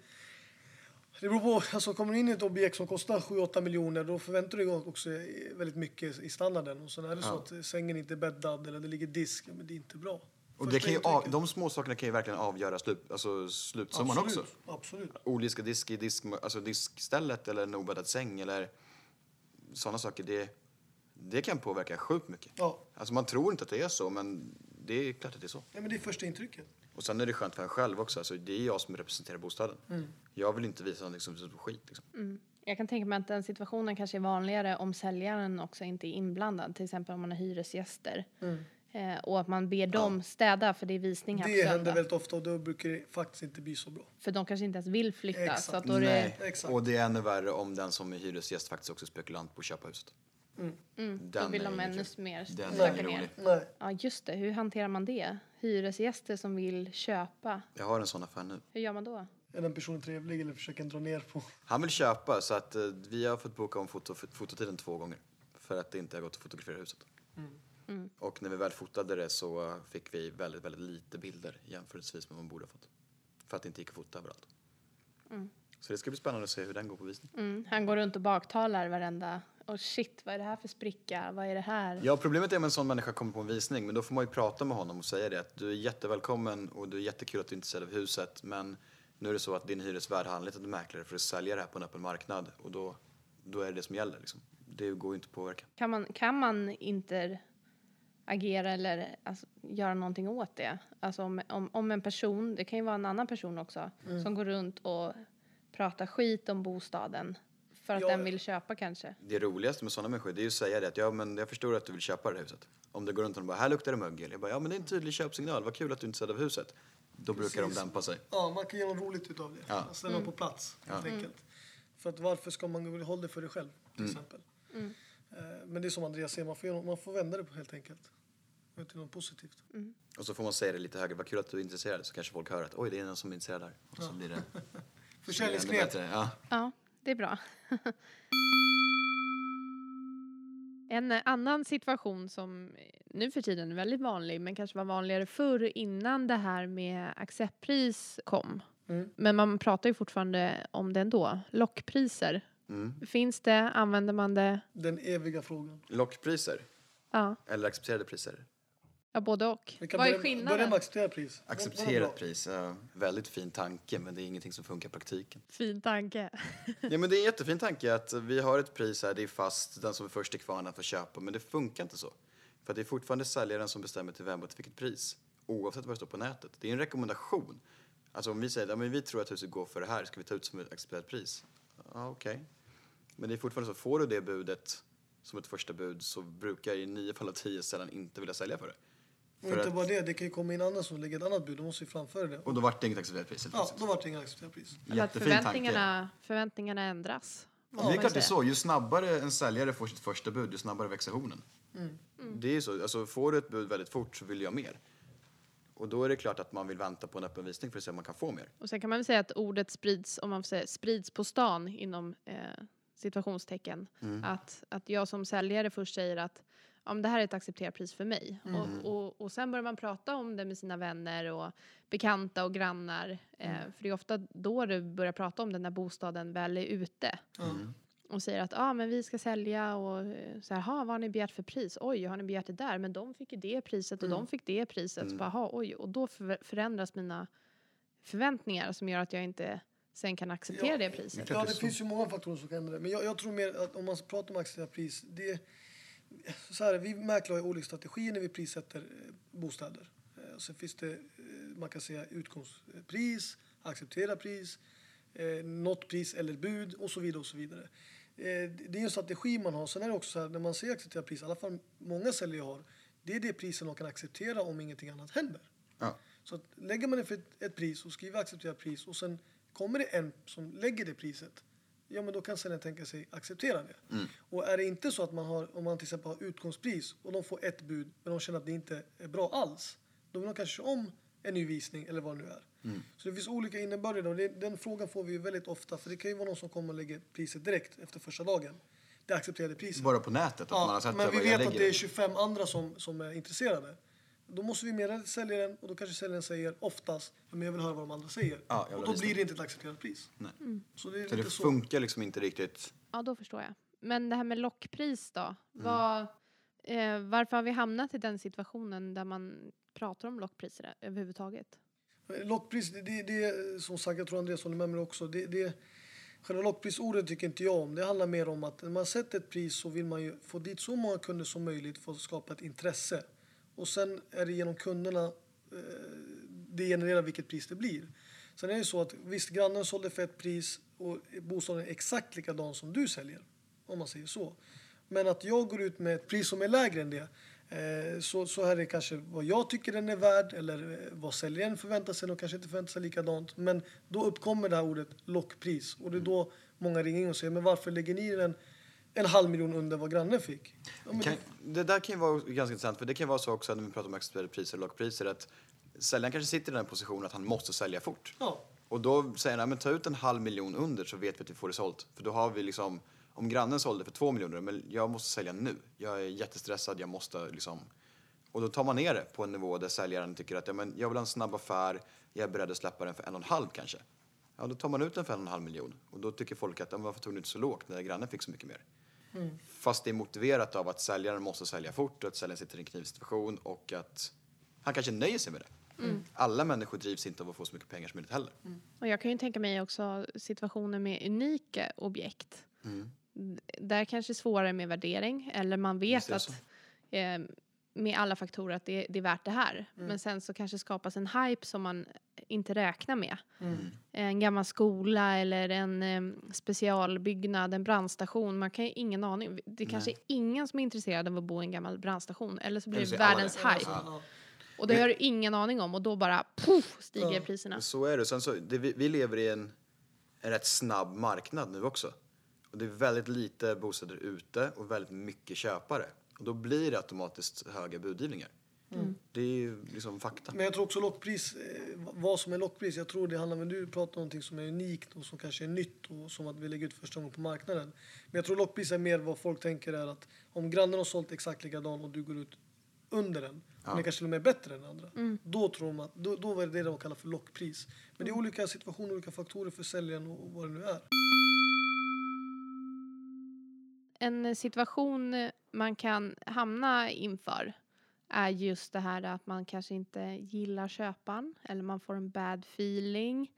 Det beror på, alltså kommer du in i ett objekt som kostar 7-8 miljoner då förväntar du dig också väldigt mycket i standarden. Och sen är det så Ja. att sängen inte är bäddad eller det ligger disk, men det är inte bra. Och det kan ju av, de små sakerna kan ju verkligen avgöra slut, alltså slutsumman Absolut, också. Absolut. Oldiska disk i disk, alltså diskstället eller en obäddad säng eller sådana saker. Det, det kan påverka sjukt mycket. Ja. Alltså man tror inte att det är så, men det är klart att det är så. ja, men det är första intrycket. Och sen är det skönt för en själv också. Alltså det är jag som representerar bostaden. Mm. Jag vill inte visa någonting som som skit. Liksom. Mm. Jag kan tänka mig att den situationen kanske är vanligare om säljaren också inte är inblandad. Till exempel om man har hyresgäster. Eh, och att man ber dem städa för det är visning här Det på händer väldigt ofta och då brukar det faktiskt inte bli så bra. För de kanske inte ens vill flytta. Exakt. Så att då är det, Nej, Exakt. och det är ännu värre om den som är hyresgäst faktiskt också är spekulant på att köpa huset. mm, då Den vill är de ännu mer Den är ner. Nej. Ja, just det. Hur hanterar man det? Hyresgäster som vill köpa. Jag har en sån affär nu. Hur gör man då? Är den personen trevlig eller försöker dra ner på... Han vill köpa så att eh, vi har fått boka om foto, fototiden två gånger. För att det inte har gått att fotografera huset. Mm. Och när vi väl fotade det så eh, fick vi väldigt, väldigt lite bilder jämförelsevis med vad man borde ha fått. För att det inte gick att fota överallt. Så det ska bli spännande att se hur den går på visning. Mm. Han går runt och baktalar varenda. Och shit, vad är det här för spricka? Vad är det här? Ja, problemet är om en sån människa kommer på en visning, men då får man ju prata med honom och säga det att du är jättevälkommen och du är jättekul att du är intresserad av huset, men nu är det så att din hyresvärd har anlitat en mäklare för att sälja det här på en öppen marknad och då, då är det det som gäller. Liksom. Det går ju inte att påverka. Kan man, kan man inte agera eller alltså, göra någonting åt det? Alltså om, om, om en person, det kan ju vara en annan person också, Mm. som går runt och pratar skit om bostaden för att Ja. den vill köpa kanske. Det roligaste med sådana människor det är ju att säga det att ja, men jag förstår att du vill köpa det här huset. Om det går runt och de bara, här luktar det mögel. Jag bara, ja men det är en tydlig köpsignal, vad kul att du är intresserad av huset. Då brukar de Precis. dämpa sig. Ja, man kan göra något roligt utav det. Ja. Ställa dem på plats, helt Ja. enkelt. För att varför ska man hålla det för dig själv, till exempel? Eh, Men det är som Andreas säger, man får, man får vända det på helt enkelt. Till något positivt. Och så får man säga det lite högre, vad kul att du är intresserad. Så kanske folk hör att oj, det är någon som är intresserad där. Och så blir det Försäljningsknep. Ja. Ja, det är bra. En eh, annan situation som eh, nu för tiden är väldigt vanlig men kanske var vanligare förr innan det här med acceptpris kom. Mm. Men man pratar ju fortfarande om det ändå. Lockpriser. Mm. Finns det? Använder man det? Den eviga frågan. Lockpriser, Ja, eller accepterade priser. Ja både och. Vad är börja- Börja skillnaden? med accepterat pris. Accepterat pris, ja, väldigt fin tanke men det är ingenting som funkar i praktiken. Fin tanke. Ja men det är en jättefin tanke att vi har ett pris här, det är fast, den som är först i kvarnen får köpa, men det funkar inte så. För det är fortfarande säljaren som bestämmer till vem och till vilket pris, oavsett vad det står på nätet. Det är en rekommendation. Alltså om vi säger att vi tror att huset går för det här, ska vi ta ut som ett accepterat pris? Ja, okej. Men det är fortfarande så, får du det budet som ett första bud så brukar i nio fall av tio sällan inte vilja sälja för det. Och inte att, bara det, det kan ju komma in andra som lägger ett annat bud. De måste ju framföra det. och då vart det inget accepterat pris. Ja, då var det inget accepterat pris. Jättefin tanke. förväntningarna, förväntningarna ändras. Ja, det är klart det är så. Ju snabbare en säljare får sitt första bud, ju snabbare växer hornen. Det är så. Alltså, får du ett bud väldigt fort så vill jag mer. Och då är det klart att man vill vänta på en öppen visning för att se om man kan få mer. Och sen kan man väl säga att ordet sprids, om man säga, sprids på stan inom eh, situationstecken. Att, att jag som säljare först säger att ja, men det här är ett accepterat pris för mig. Och, och, och sen börjar man prata om det med sina vänner och bekanta och grannar. Eh, För det är ofta då du börjar prata om det när bostaden väl är ute. Mm. Och säger att ah, men vi ska sälja och eh, så här, "Ha, vad har ni begärt för pris? Oj, har ni begärt det där? Men de fick ju det priset och de fick det priset. Så bara, "Ha, oj, och då för, förändras mina förväntningar som gör att jag inte sen kan acceptera Ja, det priset. Ja, det finns ju många faktorer som kan ändra det. Men jag, jag tror mer att om man pratar om accepterat pris, det så här, vi mäklare har olika strategier när vi prissätter eh, bostäder. Eh, Sen finns det, eh, man kan säga utgångspris, accepterat pris, något pris eller bud och så vidare och så vidare. det är en strategi man har. Sen är det också så här, när man ser accepterat pris, i alla fall många säljare har, det är det priset de kan acceptera om ingenting annat händer. Ja. Så att lägger man ett, ett pris och skriver accepterat pris och sen kommer det en som lägger det priset, ja men då kan säljaren tänka sig acceptera det. Mm. Och är det inte så att man har, om man till exempel har utgångspris och de får ett bud men de känner att det inte är bra alls, då vill de kanske köra om en ny visning eller vad det nu är. Mm. Så det finns olika innebörder och det, den frågan får vi väldigt ofta för det kan ju vara någon som kommer och lägger priset direkt efter första dagen. Det accepterade priset. Bara på nätet, att man har Ja, sett men vi vet att det är 25 andra som, som är intresserade. Då måste vi meddela säljaren och då kanske säljaren säger oftast men jag vill höra vad de andra säger. Ja, och då lyssna. blir det inte ett accepterat pris. Nej. Så det är Så det så. funkar liksom inte riktigt. Ja, då förstår jag. Men det här med lockpris då? Mm. Vad, eh, varför har vi hamnat i den situationen där man pratar om lockpriser överhuvudtaget? Lockpris, det, det, det är som sagt, jag tror Andreas håller med mig också. Det, det, själva lockprisordet tycker inte jag om. Det handlar mer om att när man sätter ett pris så vill man ju få dit så många kunder som möjligt för att skapa ett intresse. Och sen är det genom kunderna eh, det genererar vilket pris det blir. Sen är det så att visst, grannen sålde för ett pris och bostaden är exakt likadan som du säljer. Om man säger så. Men att jag går ut med ett pris som är lägre än det. Eh, så, så, här är det kanske vad jag tycker den är värd eller eh, vad säljaren förväntar sig. De kanske inte förväntar sig likadant. Men då uppkommer det här ordet lockpris. Och det är då många ringer in och säger men varför lägger ni den en halv miljon under vad grannen fick? Ja, Kan, det där kan ju vara ganska intressant, för det kan vara så också när vi pratar om accepterade priser och lockpriser att säljaren kanske sitter i den positionen att han måste sälja fort. Ja. Och då säger han, men ta ut en halv miljon under så vet vi att vi får det sålt. För då har vi liksom, om grannen sålde för två miljoner, men jag måste sälja nu. Jag är jättestressad, jag måste liksom... Och då tar man ner det på en nivå där säljaren tycker att ja, men jag vill ha en snabb affär, jag är beredd att släppa den för en och en halv kanske. Ja, då tar man ut den för en och en halv miljon. Och då tycker folk att ja, men varför tog du inte så lågt när grannen fick så mycket mer? Fast det är motiverat av att säljaren måste sälja fort och att säljaren sitter i en knivsituation och att han kanske nöjer sig med det. Alla människor drivs inte av att få så mycket pengar som möjligt heller. Och jag kan ju tänka mig också situationer med unika objekt. Mm. Där kanske det är svårare med värdering eller man vet att eh, med alla faktorer att det, det är värt det här. Mm. Men sen så kanske skapas en hype som man inte räknar med. Mm. En gammal skola eller en eh, specialbyggnad, en brandstation. Man kan ju ingen aning. Det kanske är ingen som är intresserad av att bo i en gammal brandstation. Eller så blir det är alla världens det. hype. Ja. Och det har du ingen aning om och då bara puff, stiger Ja. priserna. Så är det. Sen så, det, vi, vi lever i en, en rätt snabb marknad nu också. Och det är väldigt lite bostäder ute och väldigt mycket köpare. Och då blir det automatiskt höga budgivningar. Det är ju liksom fakta. Men jag tror också lockpris, eh, vad som är lockpris, jag tror det handlar om, du pratar om någonting som är unikt och som kanske är nytt och som att vi lägger ut första gången på marknaden. Men jag tror lockpris är mer vad folk tänker är att om grannen har sålt exakt likadan och du går ut under den, Ja. men kanske till och med är bättre än andra. Då tror de att, då, då är det det de kallar för lockpris. Men det är olika situationer, olika faktorer för säljaren och vad det nu är. en situation man kan hamna inför är just det här att man kanske inte gillar köparen eller man får en bad feeling.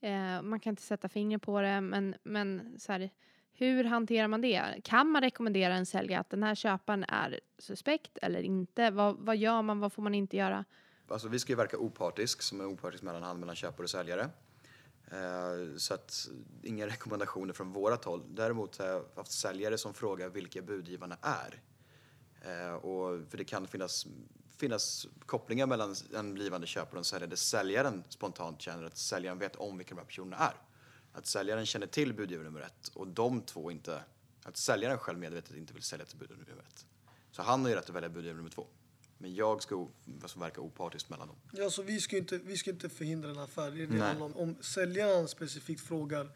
Eh, man kan inte sätta fingret på det, men, men så här, hur hanterar man det? Kan man rekommendera en säljare att den här köparen är suspekt eller inte? Vad, vad gör man? Vad får man inte göra? Alltså, vi ska ju verka opartisk, som en opartisk mellanhand mellan köpare och säljare. Eh, så att inga rekommendationer från vårat håll. Däremot har jag haft säljare som frågar vilka budgivarna är. Eh, och för det kan finnas, finnas kopplingar mellan en blivande köpare och en säljare där säljaren spontant känner att säljaren vet om vilka de här personerna är. Att säljaren känner till budgivare nummer ett och de två inte, att säljaren själv medvetet inte vill sälja till budgivare nummer ett. Så han har ju rätt att välja budgivare nummer två. Men jag ska alltså, verka opartisk mellan dem. Ja, så vi ska inte, vi ska inte förhindra en affär. Det är det om. Om säljaren specifikt frågar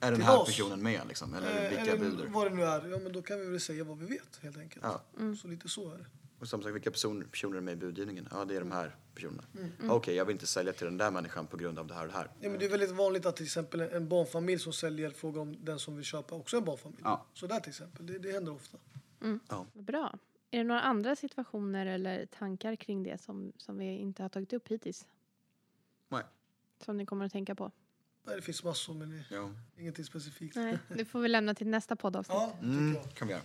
Är den här oss? personen med liksom? Eller eh, vilka eller buder? vad det nu är, ja men då kan vi väl säga vad vi vet helt enkelt. Ja. Så lite så är det. Och som sagt, vilka person, personer är med i budgivningen? Ja, det är de här personerna. Mm. Okej, jag vill inte sälja till den där människan på grund av det här och det här. Ja, men det är väldigt vanligt att till exempel en barnfamilj som säljer frågar om den som vill köpa också är en barnfamilj. Ja. Så där till exempel, det, det händer ofta. Ja. Vad Bra. Är det några andra situationer eller tankar kring det som, som vi inte har tagit upp hittills? Nej. Som ni kommer att tänka på? Nej, det finns massor men det Ja. ingenting specifikt. Nej, det får vi lämna till nästa poddavsnitt. Ja, Mm, kan vi göra.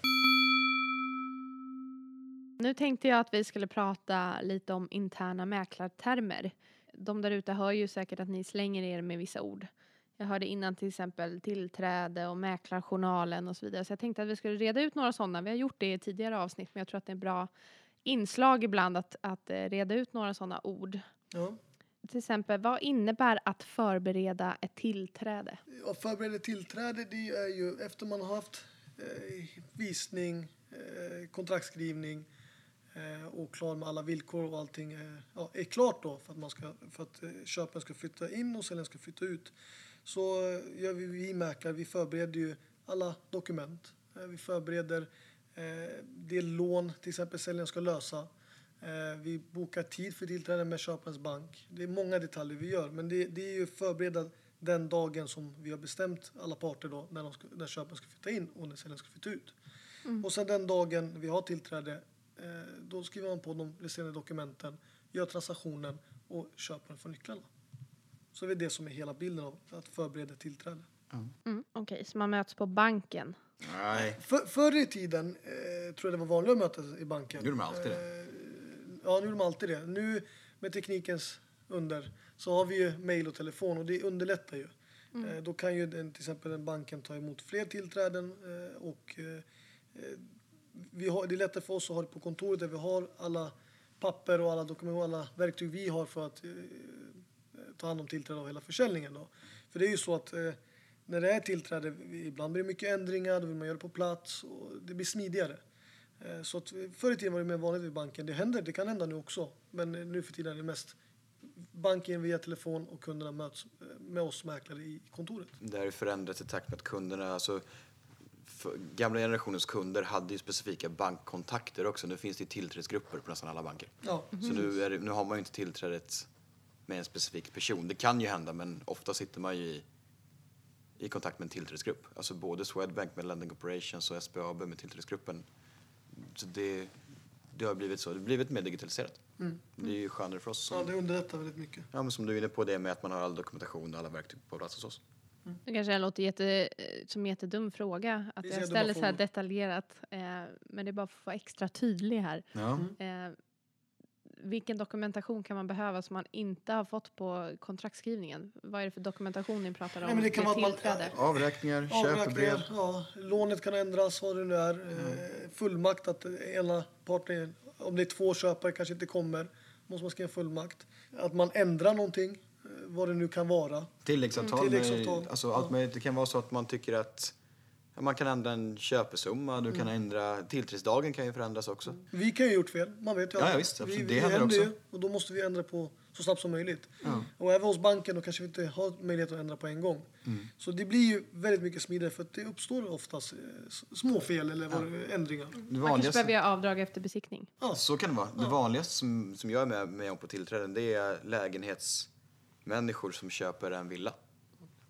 Nu tänkte jag att vi skulle prata lite om interna mäklartermer. De där ute hör ju säkert att ni slänger er med vissa ord. Jag hörde innan till exempel tillträde och mäklarjournalen och så vidare. Så jag tänkte att vi skulle reda ut några sådana. Vi har gjort det i tidigare avsnitt men jag tror att det är en bra inslag ibland att, att eh, reda ut några sådana ord. Ja. Till exempel, vad innebär att förbereda ett tillträde? Att förbereda tillträde det är ju efter man har haft eh, visning, eh, kontraktskrivning eh, och klar med alla villkor och allting eh, ja, är klart då för att, man ska, för att eh, köparen ska flytta in och säljaren ska flytta ut. Så eh, gör vi, vi mäklare, vi förbereder ju alla dokument. Eh, vi förbereder eh, det lån till exempel säljaren ska lösa. Eh, vi bokar tid för tillträde med köparens bank. Det är många detaljer vi gör, men det, det är ju förbereda den dagen som vi har bestämt alla parter då, när, de ska, när köparen ska flytta in och när säljaren ska flytta ut. Och sen den dagen vi har tillträde, eh, då skriver man på de resterande dokumenten, gör transaktionen och köparen får nycklarna. Så det är det som är hela bilden av att förbereda tillträde. Mm, Okej, så man möts på banken. Nej. För, förr i tiden eh, tror jag det var vanligt att mötas i banken. Nu gör de alltid det. Eh, ja, nu gör de alltid det. Nu med teknikens under så har vi ju mail och telefon och det underlättar ju. Eh, då kan ju den, till exempel den banken ta emot fler tillträden eh, och eh, vi har, det är lättare för oss att ha det på kontoret där vi har alla papper och alla dokument och alla verktyg vi har för att eh, ta hand om tillträde av hela försäljningen. Då. För det är ju så att eh, när det är tillträde, ibland blir det mycket ändringar, då vill man göra det på plats och det blir smidigare. Eh, Så att förr i tiden var det mer vanligt vid banken. Det händer, det kan hända nu också. Men nu för tiden är det mest banken via telefon och kunderna möts eh, med oss mäklare i kontoret. Det har ju förändrats i takt med att kunderna, alltså gamla generationens kunder hade ju specifika bankkontakter också. Nu finns det ju tillträdesgrupper på nästan alla banker. Ja, Så nu, det, nu har man ju inte tillträdet med en specifik person. Det kan ju hända, men ofta sitter man ju i, i kontakt med en tillträdesgrupp. Alltså både Swedbank med Lending Operations och SBAB med tillträdesgruppen. Så det, det har blivit så. Det har blivit mer digitaliserat. Det är ju skönare för oss. ja Som, det underlättar väldigt mycket. ja, men som du är inne på, det med att man har all dokumentation och alla verktyg på plats hos oss. Det kanske låter jätte, som en jättedum fråga att jag ställer så här detaljerat. Eh, men det är bara för att vara extra tydlig här. Ja. Eh, vilken dokumentation kan man behöva som man inte har fått på kontraktskrivningen? Vad är det för dokumentation ni pratar om? Nej, men det kan med vara tillträde? Avräkningar, köpebrev. Ja, lånet kan ändras, vad det nu är. Eh, Fullmakt att ena parten, om det är två köpare, kanske inte kommer. Måste man skriva en fullmakt. Att man ändrar någonting, eh, vad det nu kan vara. Tilläggsavtal. Mm, tilläggsavtal. Med, alltså allt Ja. möjligt. Det kan vara så att man tycker att man kan ändra en köpesumma, du Mm. kan ändra, tillträdesdagen kan ju förändras också. Vi kan ju ha gjort fel, man vet ju Ja, aldrig. ja, visst. Vi, Det vi händer händer ju, också. och då måste vi ändra på så snabbt som möjligt. Och även hos banken då kanske vi inte har möjlighet att ändra på en gång. Mm. Så det blir ju väldigt mycket smidigare för att det uppstår oftast eh, små fel eller är, ändringar. Det Man kanske behöver göra avdrag efter besiktning. Ja. så kan det vara. Det vanligaste som, som jag är med, med om på tillträden det är lägenhetsmänniskor som köper en villa.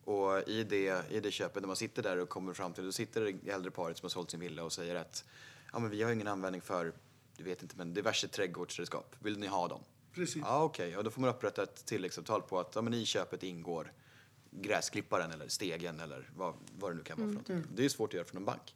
Och i det, i det köpet, när man sitter där och kommer fram till, då sitter det äldre paret som har sålt sin villa och säger att ja men vi har ingen användning för, du vet inte men diverse trädgårdsredskap, vill ni ha dem? Precis. Ja okej, och då får man upprätta ett tilläggsavtal på att ja, men i köpet ingår gräsklipparen eller stegen eller vad, vad det nu kan vara för någonting. Det är ju svårt att göra från en bank.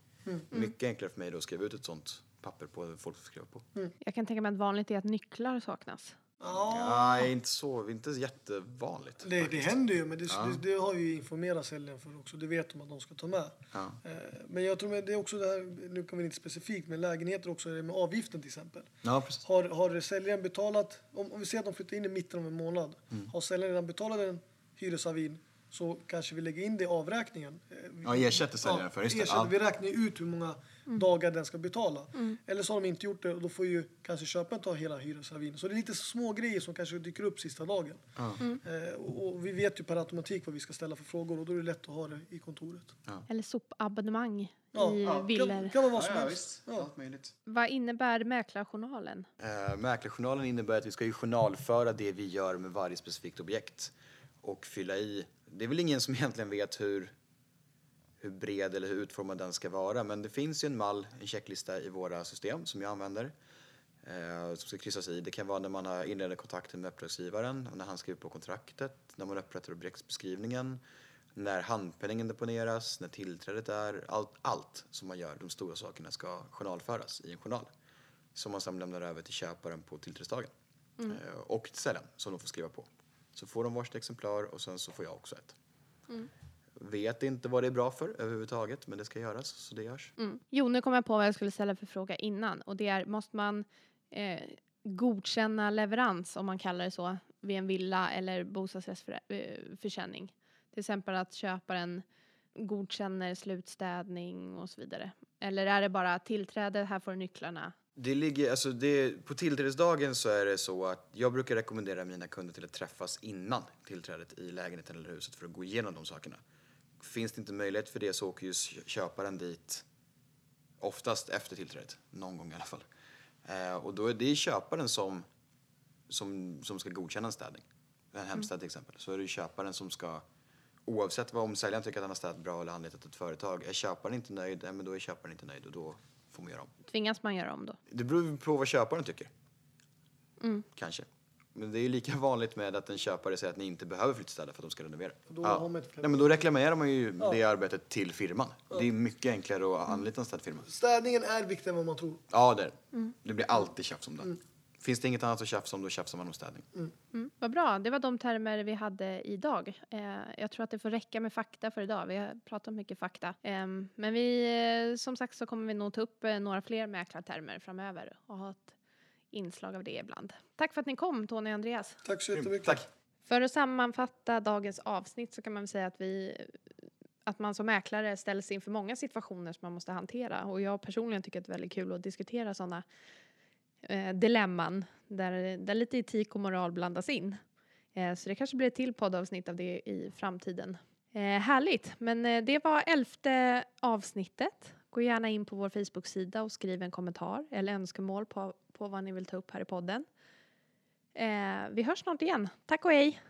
Mycket enklare för mig då att skriva ut ett sånt papper på vad folk får skriva på. Jag kan tänka mig att vanligt är att nycklar saknas. Ja, Nej, inte så, inte jättevanligt. det, det händer ju, men det, det, det har ju informerat säljaren för också. Det vet de att de ska ta med. Ja. Eh, Men jag tror att det är också det här, nu kan vi inte specifikt, men lägenheter också, med avgiften till exempel. Ja, precis. Har, har säljaren betalat, om, om vi säger att de flyttar in i mitten av en månad, Mm. har säljaren redan betalat en hyresavin så kanske vi lägger in det i avräkningen. Eh, Ja, ersätter säljaren för, just det. ersätter, Ja. Vi räknar ut hur många dagar den ska betala. Eller så har de inte gjort det och då får ju kanske köparen ta hela hyresavin. Så det är lite små grejer som kanske dyker upp sista dagen. Eh, och, och vi vet ju per automatik vad vi ska ställa för frågor och då är det lätt att ha det i kontoret. Eller sopabonnemang Ja, i ja, villor. Kan, kan vara vad som helst. Ja. Vad innebär mäklarjournalen? Eh, mäklarjournalen innebär att vi ska ju journalföra det vi gör med varje specifikt objekt och fylla i. Det är väl ingen som egentligen vet hur, hur bred eller hur utformad den ska vara men det finns ju en mall, en checklista i våra system som jag använder eh, som ska kryssas i. Det kan vara när man har inlett kontakten med uppdragsgivaren, när han skriver på kontraktet, när man upprättar objektsbeskrivningen, när handpenningen deponeras, när tillträdet är. Allt, allt som man gör, de stora sakerna, ska journalföras i en journal som man sedan lämnar över till köparen på tillträdesdagen. Eh, och till säljaren som de får skriva på. Så får de varsitt exemplar och sen så får jag också ett. Mm. Vet inte vad det är bra för överhuvudtaget, men det ska göras, så det görs. Mm. Jo, nu kom jag på vad jag skulle ställa för fråga innan och det är måste man eh, godkänna leverans om man kallar det så vid en villa eller bostadsrättsförsäljning? Till exempel att köparen godkänner slutstädning och så vidare. Eller är det bara tillträde, här får du nycklarna? Det ligger, alltså det, på tillträdesdagen så är det så att jag brukar rekommendera mina kunder till att träffas innan tillträdet i lägenheten eller huset för att gå igenom de sakerna. Finns det inte möjlighet för det så åker ju köparen dit oftast efter tillträdet, någon gång i alla fall. Eh, och då är det köparen som, som, som ska godkänna en städning. En hemstäd till exempel. Så är det köparen som ska, oavsett vad om säljaren tycker att han har städat bra eller anlitat ett företag, är köparen inte nöjd, ja, men då är köparen inte nöjd och då får man göra om. Tvingas man göra om då? Det beror på vad köparen tycker. Mm. Kanske. Men det är ju lika vanligt med att en köpare säger att ni inte behöver flyttstäda för att de ska renovera. Då ett Nej, men då reklamerar man ju Ja. det arbetet till firman. Det är mycket enklare att anlita en städfirma. Städningen är viktigare än vad man tror. Ja, det är det. Det blir alltid tjafs om det. Finns det inget annat att tjafsa om, då tjafsar man om städning. Mm, vad bra, det var de termer vi hade idag. Eh, jag tror att det får räcka med fakta för idag. Vi har pratat mycket fakta. Eh, men vi, eh, som sagt så kommer vi nog ta upp eh, några fler mäklartermer framöver och ha ett inslag av det ibland. Tack för att ni kom Tony och Andreas. Tack så jättemycket. Tack! För att sammanfatta dagens avsnitt så kan man väl säga att vi att man som mäklare ställs inför många situationer som man måste hantera och jag personligen tycker att det är väldigt kul att diskutera sådana eh, dilemman där, där lite etik och moral blandas in. Eh, så det kanske blir ett till poddavsnitt av det i framtiden. Eh, härligt, men eh, det var elfte avsnittet. Gå gärna in på vår Facebook-sida och skriv en kommentar eller önskemål på, på vad ni vill ta upp här i podden. Eh, vi hörs snart igen. Tack och hej!